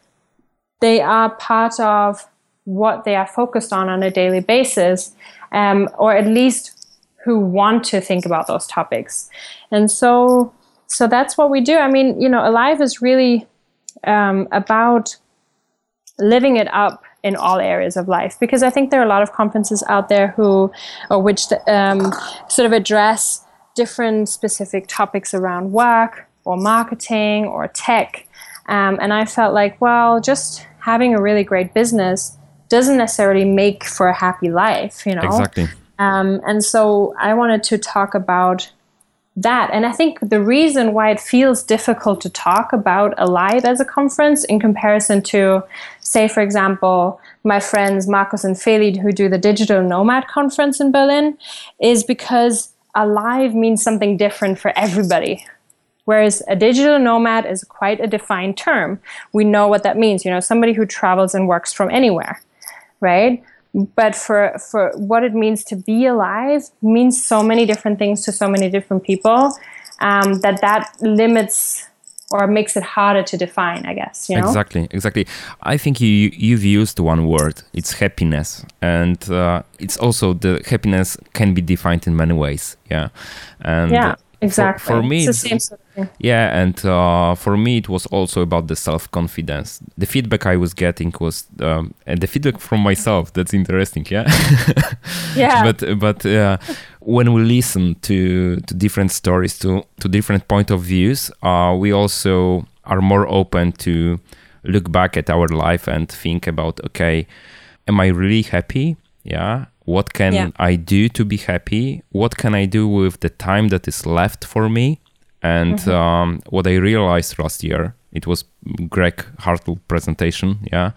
they are part of what they are focused on on a daily basis, um, or at least who want to think about those topics. And so, so that's what we do. I mean, you know, Alive is really um, about living it up in all areas of life because I think there are a lot of conferences out there who, or which um, sort of address different specific topics around work or marketing or tech. Um, and I felt like, well, just having a really great business doesn't necessarily make for a happy life, you know? Exactly. Um, and so I wanted to talk about that. And I think the reason why it feels difficult to talk about Alive as a conference in comparison to, say, for example, my friends Marcus and Felid who do the Digital Nomad conference in Berlin is because Alive means something different for everybody. Whereas a digital nomad is quite a defined term. We know what that means, you know, somebody who travels and works from anywhere, right? But for, for what it means to be alive means so many different things to so many different people um, that that limits or makes it harder to define i guess you know? exactly exactly i think you you've used one word it's happiness and uh, it's also the happiness can be defined in many ways yeah and yeah exactly for, for me it's the same sort of yeah and uh, for me it was also about the self-confidence. The feedback i was getting was um, and the feedback from myself that's interesting yeah? Yeah. But but uh, when we listen to to different stories to to different point of views uh, we also are more open to look back at our life and think about okay am i really happy? Yeah what can yeah. I do to be happy? What can I do with the time that is left for me? And mm-hmm. um, what I realized last year, it was Greg Hartle presentation, yeah,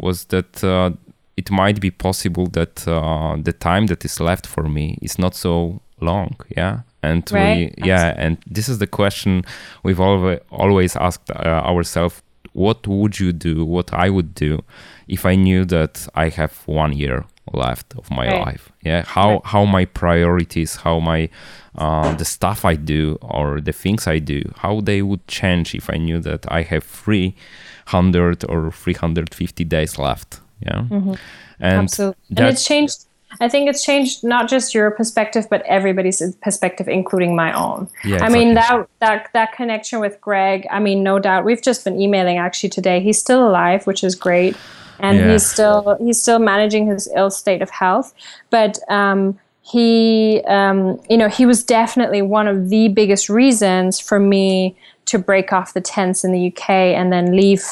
was that uh, it might be possible that uh, the time that is left for me is not so long, yeah. And right. we, yeah, and this is the question we've always always asked uh, ourselves: What would you do? What I would do if I knew that I have one year left of my right. life yeah how right. how my priorities how my uh, the stuff i do or the things i do how they would change if i knew that i have 300 or 350 days left yeah mm-hmm. and Absolutely. and it's changed I think it's changed not just your perspective, but everybody's perspective, including my own. Yeah, exactly. I mean that that that connection with Greg. I mean, no doubt. We've just been emailing actually today. He's still alive, which is great and yeah. he's still he's still managing his ill state of health. But um, he, um, you know, he was definitely one of the biggest reasons for me to break off the tents in the UK and then leave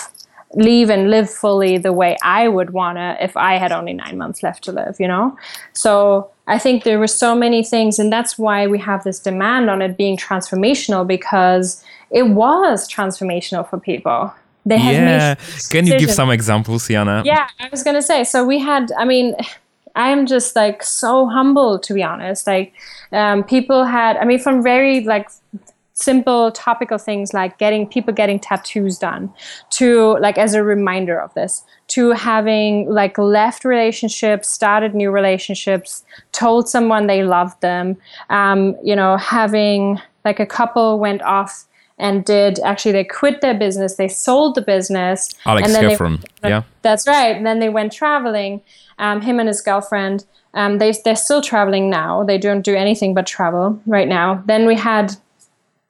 leave and live fully the way I would wanna if I had only nine months left to live, you know? So I think there were so many things, and that's why we have this demand on it being transformational because it was transformational for people they have yeah. Can you give some examples, Jana? Yeah, I was gonna say. So we had. I mean, I'm just like so humble to be honest. Like, um, people had. I mean, from very like simple topical things like getting people getting tattoos done to like as a reminder of this to having like left relationships started new relationships told someone they loved them um, you know having like a couple went off and did actually they quit their business, they sold the business. Alex and then Heffron, they, yeah, that's right. And then they went traveling. Um, him and his girlfriend. Um, they they're still traveling now. They don't do anything but travel right now. Then we had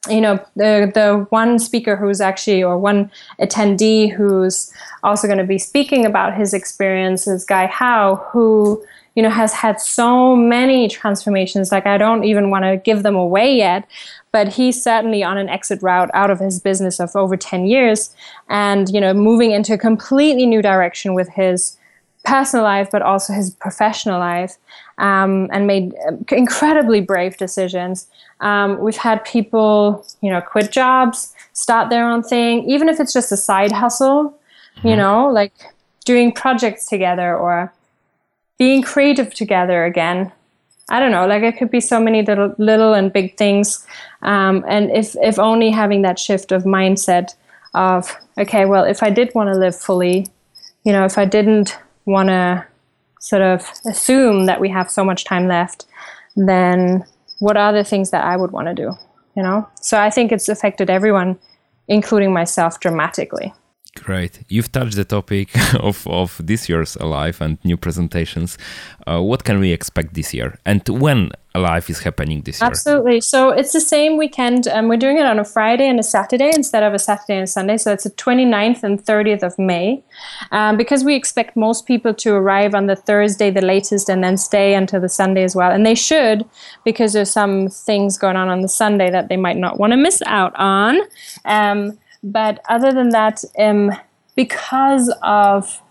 you know the the one speaker who's actually or one attendee who's also going to be speaking about his experiences guy Howe who you know has had so many transformations like i don't even want to give them away yet but he's certainly on an exit route out of his business of over 10 years and you know moving into a completely new direction with his personal life but also his professional life um, and made incredibly brave decisions um, we've had people, you know, quit jobs, start their own thing, even if it's just a side hustle, mm-hmm. you know, like doing projects together or being creative together again. I don't know, like it could be so many little, little and big things. Um, and if, if only having that shift of mindset of, okay, well, if I did want to live fully, you know, if I didn't want to sort of assume that we have so much time left, then what are the things that I would want to do? You know? So I think it's affected everyone, including myself, dramatically. Great. You've touched the topic of, of this year's Alive and new presentations. Uh, what can we expect this year? And when Alive is happening this year? Absolutely. So it's the same weekend. Um, we're doing it on a Friday and a Saturday instead of a Saturday and Sunday. So it's the 29th and 30th of May. Um, because we expect most people to arrive on the Thursday, the latest, and then stay until the Sunday as well. And they should, because there's some things going on on the Sunday that they might not want to miss out on. Um, but other than that, um, because of,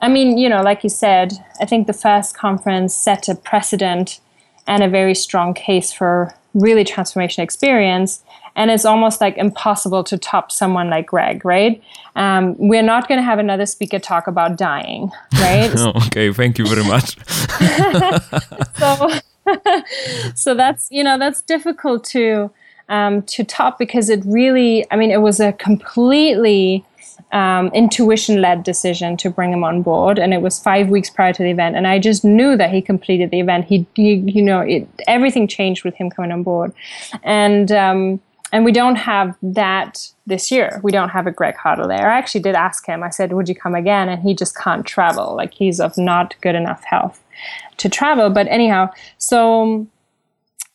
I mean, you know, like you said, I think the first conference set a precedent and a very strong case for really transformation experience. And it's almost like impossible to top someone like Greg, right? Um, we're not going to have another speaker talk about dying, right? oh, okay, thank you very much. so, so that's you know that's difficult to um, to top because it really, I mean, it was a completely um, intuition led decision to bring him on board. And it was five weeks prior to the event. And I just knew that he completed the event. He, he you know, it, everything changed with him coming on board. And, um, and we don't have that this year. We don't have a Greg Hartle there. I actually did ask him. I said, "Would you come again?" And he just can't travel. Like he's of not good enough health to travel. But anyhow, so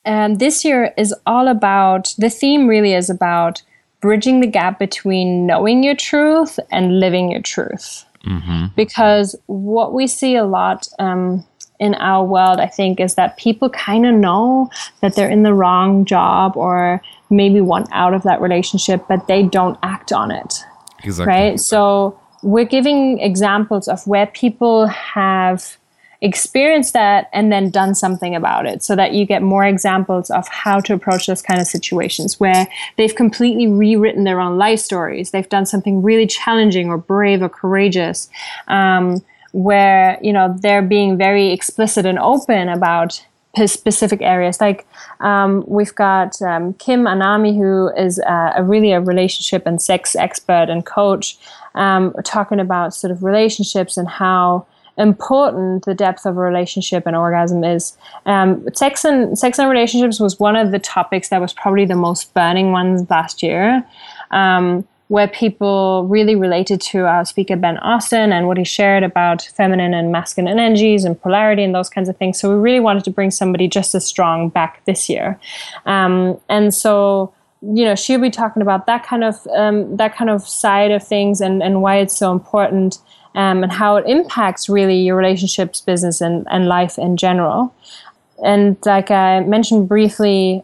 and this year is all about the theme really is about bridging the gap between knowing your truth and living your truth. Mm-hmm. Because what we see a lot um, in our world, I think, is that people kind of know that they're in the wrong job or maybe want out of that relationship, but they don't act on it. Exactly. Right? So we're giving examples of where people have experienced that and then done something about it so that you get more examples of how to approach those kind of situations where they've completely rewritten their own life stories. They've done something really challenging or brave or courageous um, where you know they're being very explicit and open about specific areas. Like um, we've got um, kim anami who is uh, a really a relationship and sex expert and coach um, talking about sort of relationships and how important the depth of a relationship and orgasm is. Um, sex and sex and relationships was one of the topics that was probably the most burning ones last year. Um, where people really related to our speaker Ben Austin and what he shared about feminine and masculine energies and polarity and those kinds of things. So we really wanted to bring somebody just as strong back this year, um, and so you know she'll be talking about that kind of um, that kind of side of things and and why it's so important um, and how it impacts really your relationships, business, and, and life in general. And like I mentioned briefly,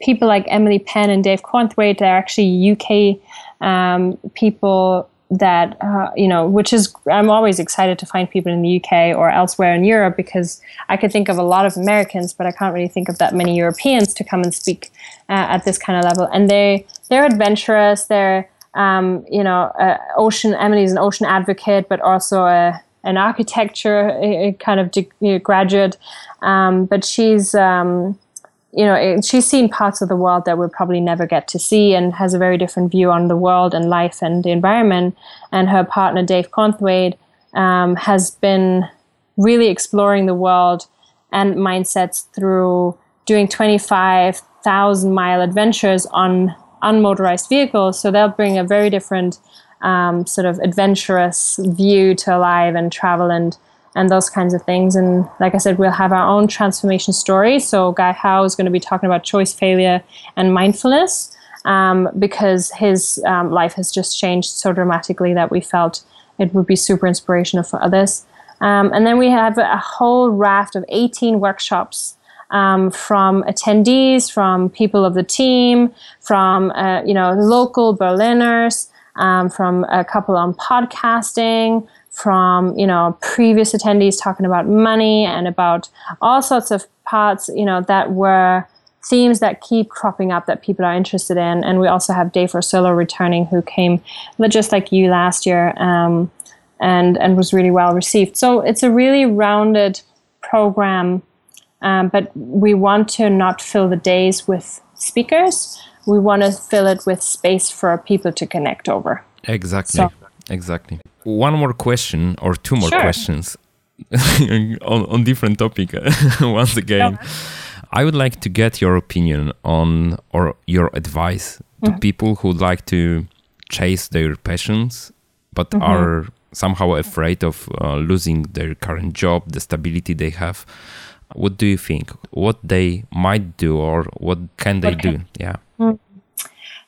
people like Emily Penn and Dave Cornthwaite are actually UK um, people that uh, you know which is i'm always excited to find people in the uk or elsewhere in europe because i could think of a lot of americans but i can't really think of that many europeans to come and speak uh, at this kind of level and they they're adventurous they're um, you know, uh, ocean. Emily's an ocean advocate, but also a an architecture kind of graduate. Um, but she's um, you know she's seen parts of the world that we'll probably never get to see, and has a very different view on the world and life and the environment. And her partner Dave Cornthwaite um, has been really exploring the world and mindsets through doing 25,000 mile adventures on unmotorized vehicles. So they'll bring a very different um, sort of adventurous view to alive and travel and and those kinds of things. And like I said, we'll have our own transformation story. So Guy Howe is going to be talking about choice, failure, and mindfulness um, because his um, life has just changed so dramatically that we felt it would be super inspirational for others. Um, and then we have a whole raft of 18 workshops um, from attendees, from people of the team, from uh, you know local Berliners, um, from a couple on podcasting, from you know previous attendees talking about money and about all sorts of parts you know that were themes that keep cropping up that people are interested in. And we also have Dave Orsillo returning, who came just like you last year um, and and was really well received. So it's a really rounded program um, but we want to not fill the days with speakers. We want to fill it with space for people to connect over. Exactly. So. Exactly. One more question or two more sure. questions on, on different topic once again. Yeah. I would like to get your opinion on or your advice to mm-hmm. people who like to chase their passions but mm-hmm. are somehow afraid of uh, losing their current job, the stability they have. What do you think? What they might do or what can they okay. do? Yeah. Mm.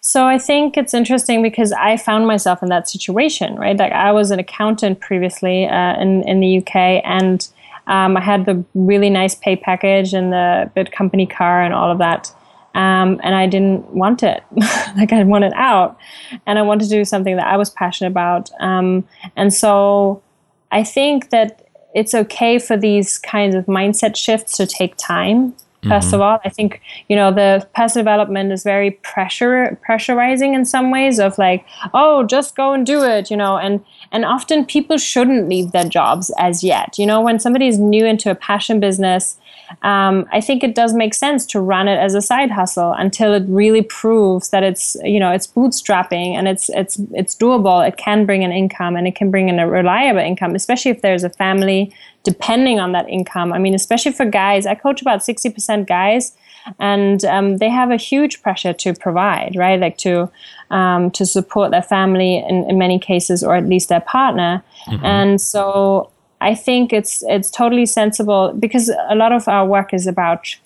So I think it's interesting because I found myself in that situation, right? Like I was an accountant previously uh, in in the UK, and um, I had the really nice pay package and the big company car and all of that. Um, and I didn't want it. like I wanted out, and I wanted to do something that I was passionate about. Um, and so I think that it's okay for these kinds of mindset shifts to take time. 1st mm-hmm. of all, I think you know the personal development is very pressure pressurizing in some ways. Of like, oh, just go and do it, you know, and and often people shouldn't leave their jobs as yet. You know, when somebody is new into a passion business, um, I think it does make sense to run it as a side hustle until it really proves that it's you know it's bootstrapping and it's it's it's doable. It can bring an income and it can bring in a reliable income, especially if there's a family depending on that income. I mean, especially for guys, I coach about sixty percent guys, and um, they have a huge pressure to provide, right? Like to um, to support their family in, in many cases, or at least their partner. Mm-hmm. And so I think it's it's totally sensible because a lot of our work is about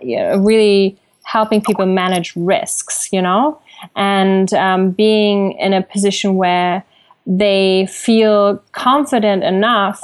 you know, really helping people manage risks, you know, and um, being in a position where they feel confident enough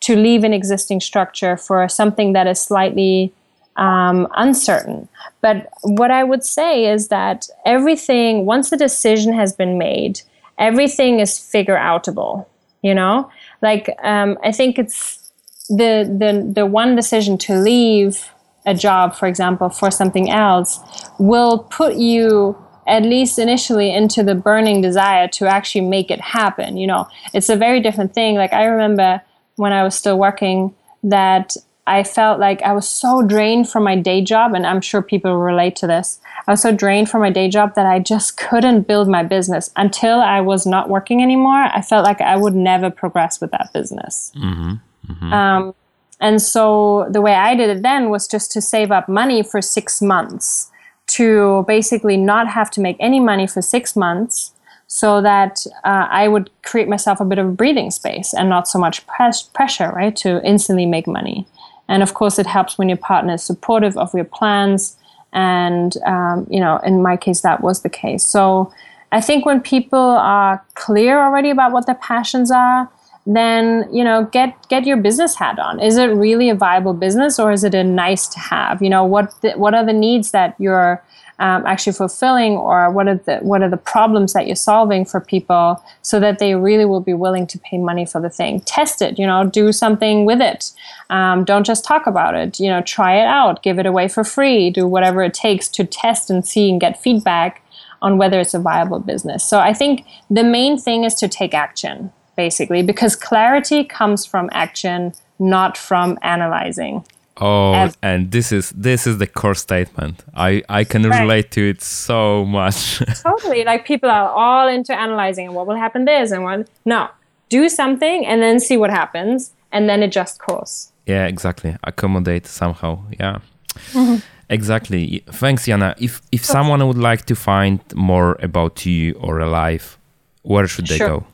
to leave an existing structure for something that is slightly um, uncertain. But what I would say is that everything, once the decision has been made, everything is figure outable, you know? Like um, I think it's the the the one decision to leave a job, for example, for something else, will put you at least initially into the burning desire to actually make it happen. You know, it's a very different thing. Like I remember when I was still working that I felt like I was so drained from my day job, and I'm sure people relate to this. I was so drained from my day job that I just couldn't build my business until I was not working anymore. I felt like I would never progress with that business. Mm-hmm. Mm-hmm. Um, and so the way I did it then was just to save up money for six months to basically not have to make any money for six months so that uh, I would create myself a bit of breathing space and not so much press- pressure, right, to instantly make money. And of course, it helps when your partner is supportive of your plans. And, um, you know, in my case, that was the case. So I think when people are clear already about what their passions are, then you know get get your business hat on is it really a viable business or is it a nice to have you know what the, what are the needs that you're um, actually fulfilling or what are the what are the problems that you're solving for people so that they really will be willing to pay money for the thing. Test it you know do something with it. Um, don't just talk about it you know try it out give it away for free do whatever it takes to test and see and get feedback on whether it's a viable business. So i think the main thing is to take action basically because clarity comes from action not from analyzing Oh, As, and this is this is the core statement. I I can right. relate to it so much. totally, like people are all into analyzing what will happen this and what. No, do something and then see what happens, and then adjust course. Yeah, exactly. Accommodate somehow. Yeah. Mm-hmm. Exactly. Thanks, Jana. If if someone would like to find more about you or Alive, where should they sure. go?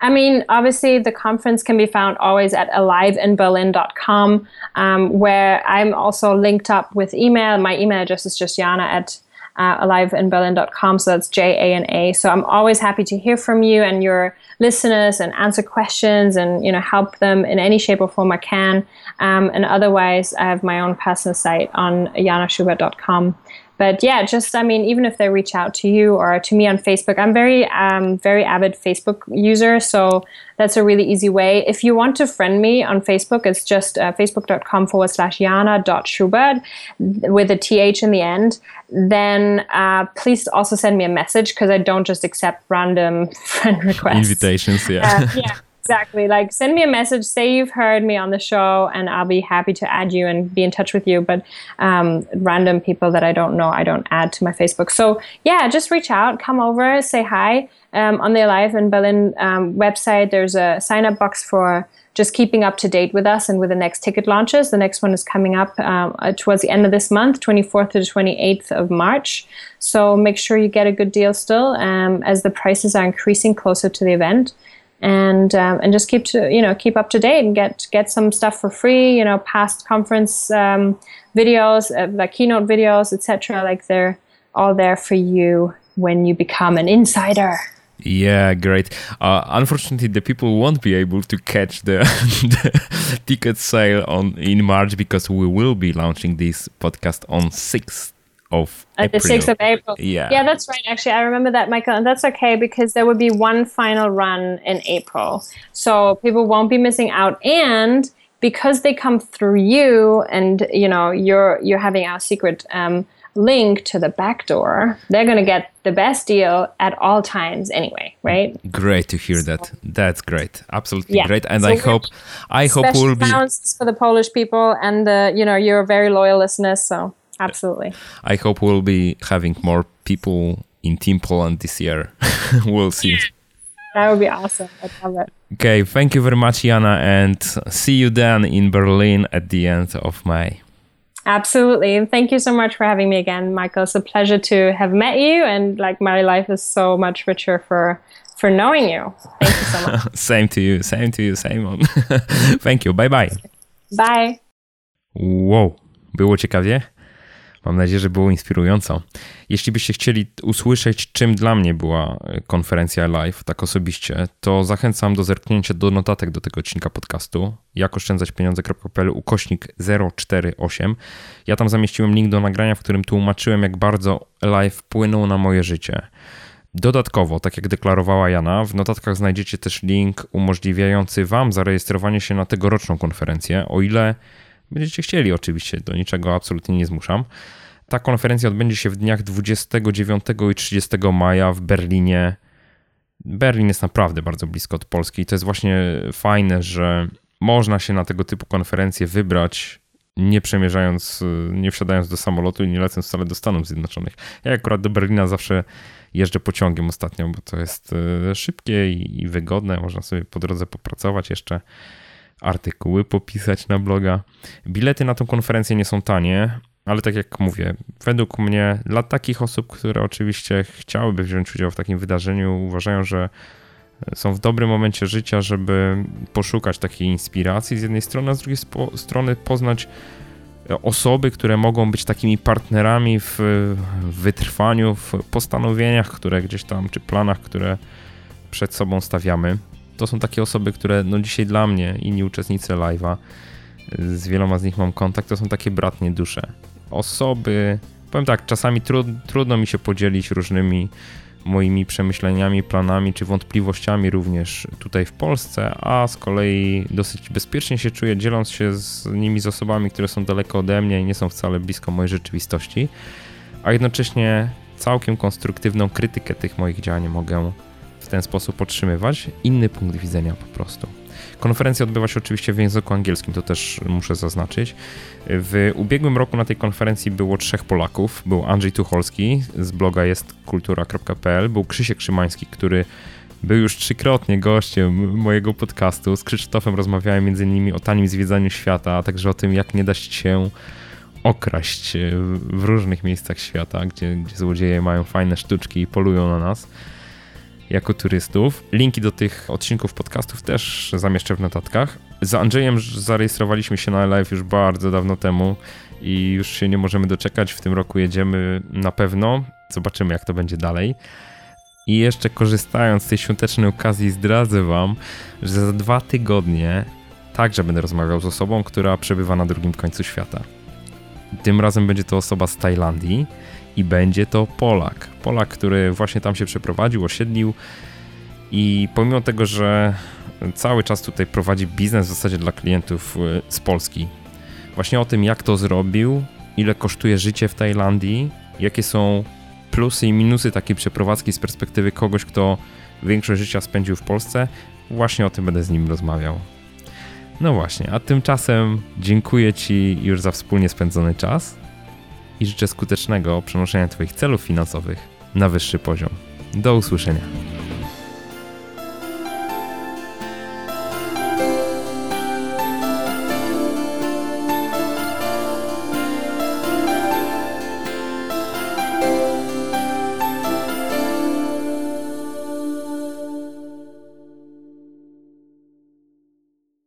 I mean, obviously, the conference can be found always at aliveinberlin.com, um, where I'm also linked up with email. My email address is just Jana at uh, aliveinberlin.com. So that's J A N A. So I'm always happy to hear from you and your listeners and answer questions and you know help them in any shape or form I can. Um, and otherwise, I have my own personal site on janaschuberth.com but yeah, just I mean, even if they reach out to you or to me on Facebook, I'm very um, very avid Facebook user, so that's a really easy way. If you want to friend me on Facebook, it's just uh, facebook.com forward slash Jana dot Schubert with a th in the end. Then uh, please also send me a message because I don't just accept random friend requests. Invitations, yeah. Uh, yeah. Exactly. Like send me a message, say you've heard me on the show, and I'll be happy to add you and be in touch with you. But um, random people that I don't know, I don't add to my Facebook. So yeah, just reach out, come over, say hi. Um, on the Alive in Berlin um, website, there's a sign up box for just keeping up to date with us and with the next ticket launches. The next one is coming up um, uh, towards the end of this month, 24th to the 28th of March. So make sure you get a good deal still um, as the prices are increasing closer to the event and um, and just keep to you know keep up to date and get get some stuff for free you know past conference um, videos uh, like keynote videos etc like they're all there for you when you become an insider yeah, great. Uh, unfortunately, the people won't be able to catch the, the ticket sale on in March because we will be launching this podcast on 6th of at the 6th of April. Yeah. Yeah, that's right. Actually, I remember that, Michael. And that's okay because there will be one final run in April. So people won't be missing out. And because they come through you and, you know, you're, you're having our secret um, link to the back door, they're going to get the best deal at all times anyway, right? Great to hear so, that. That's great. Absolutely yeah. great. And so I hope, I hope we'll be. for the Polish people and, the, you know, you're very loyal listeners. So Absolutely. I hope we'll be having more people in Team Poland this year. we'll see. That would be awesome. I'd love it. Okay, thank you very much, Jana, and see you then in Berlin at the end of May. Absolutely. And thank you so much for having me again, Michael. It's a pleasure to have met you and like my life is so much richer for for knowing you. Thank you so much. same to you. Same to you. Same on. thank you. Bye bye. Bye. Wow. Było ciekawie? Mam nadzieję, że było inspirująco. Jeśli byście chcieli usłyszeć, czym dla mnie była e, konferencja live, tak osobiście, to zachęcam do zerknięcia do notatek do tego odcinka podcastu, jakoszczędzaćpieniądze.pl ukośnik 048. Ja tam zamieściłem link do nagrania, w którym tłumaczyłem, jak bardzo live wpłynął na moje życie. Dodatkowo, tak jak deklarowała Jana, w notatkach znajdziecie też link umożliwiający Wam zarejestrowanie się na tegoroczną konferencję, o ile będziecie chcieli, oczywiście, do niczego absolutnie nie zmuszam. Ta konferencja odbędzie się w dniach 29 i 30 maja w Berlinie. Berlin jest naprawdę bardzo blisko od Polski i to jest właśnie fajne, że można się na tego typu konferencje wybrać nie przemierzając, nie wsiadając do samolotu i nie lecąc wcale do Stanów Zjednoczonych. Ja akurat do Berlina zawsze jeżdżę pociągiem ostatnio, bo to jest e, szybkie i wygodne. Można sobie po drodze popracować jeszcze artykuły popisać na bloga. Bilety na tę konferencję nie są tanie, ale tak jak mówię, według mnie dla takich osób, które oczywiście chciałyby wziąć udział w takim wydarzeniu, uważają, że są w dobrym momencie życia, żeby poszukać takiej inspiracji z jednej strony, a z drugiej strony poznać osoby, które mogą być takimi partnerami w wytrwaniu, w postanowieniach, które gdzieś tam, czy planach, które przed sobą stawiamy to są takie osoby, które no dzisiaj dla mnie, inni uczestnicy live'a, z wieloma z nich mam kontakt, to są takie bratnie dusze. Osoby, powiem tak, czasami trud, trudno mi się podzielić różnymi moimi przemyśleniami, planami czy wątpliwościami również tutaj w Polsce, a z kolei dosyć bezpiecznie się czuję dzieląc się z nimi z osobami, które są daleko ode mnie i nie są wcale blisko mojej rzeczywistości, a jednocześnie całkiem konstruktywną krytykę tych moich działań mogę w ten sposób podtrzymywać inny punkt widzenia po prostu. Konferencja odbywa się oczywiście w języku angielskim, to też muszę zaznaczyć. W ubiegłym roku na tej konferencji było trzech Polaków. Był Andrzej Tucholski z bloga jestkultura.pl, był Krzysiek Szymański, który był już trzykrotnie gościem mojego podcastu. Z Krzysztofem rozmawiałem między o tanim zwiedzaniu świata, a także o tym, jak nie dać się okraść w różnych miejscach świata, gdzie, gdzie złodzieje mają fajne sztuczki i polują na nas jako turystów. Linki do tych odcinków podcastów też zamieszczę w notatkach. Z Andrzejem zarejestrowaliśmy się na live już bardzo dawno temu i już się nie możemy doczekać. W tym roku jedziemy na pewno. Zobaczymy, jak to będzie dalej. I jeszcze korzystając z tej świątecznej okazji, zdradzę Wam, że za dwa tygodnie także będę rozmawiał z osobą, która przebywa na drugim końcu świata. Tym razem będzie to osoba z Tajlandii i będzie to Polak. Polak, który właśnie tam się przeprowadził, osiedlił i pomimo tego, że cały czas tutaj prowadzi biznes w zasadzie dla klientów y, z Polski, właśnie o tym, jak to zrobił, ile kosztuje życie w Tajlandii, jakie są plusy i minusy takiej przeprowadzki z perspektywy kogoś, kto większość życia spędził w Polsce, właśnie o tym będę z nim rozmawiał. No właśnie, a tymczasem dziękuję Ci już za wspólnie spędzony czas i życzę skutecznego przenoszenia Twoich celów finansowych na wyższy poziom. Do usłyszenia.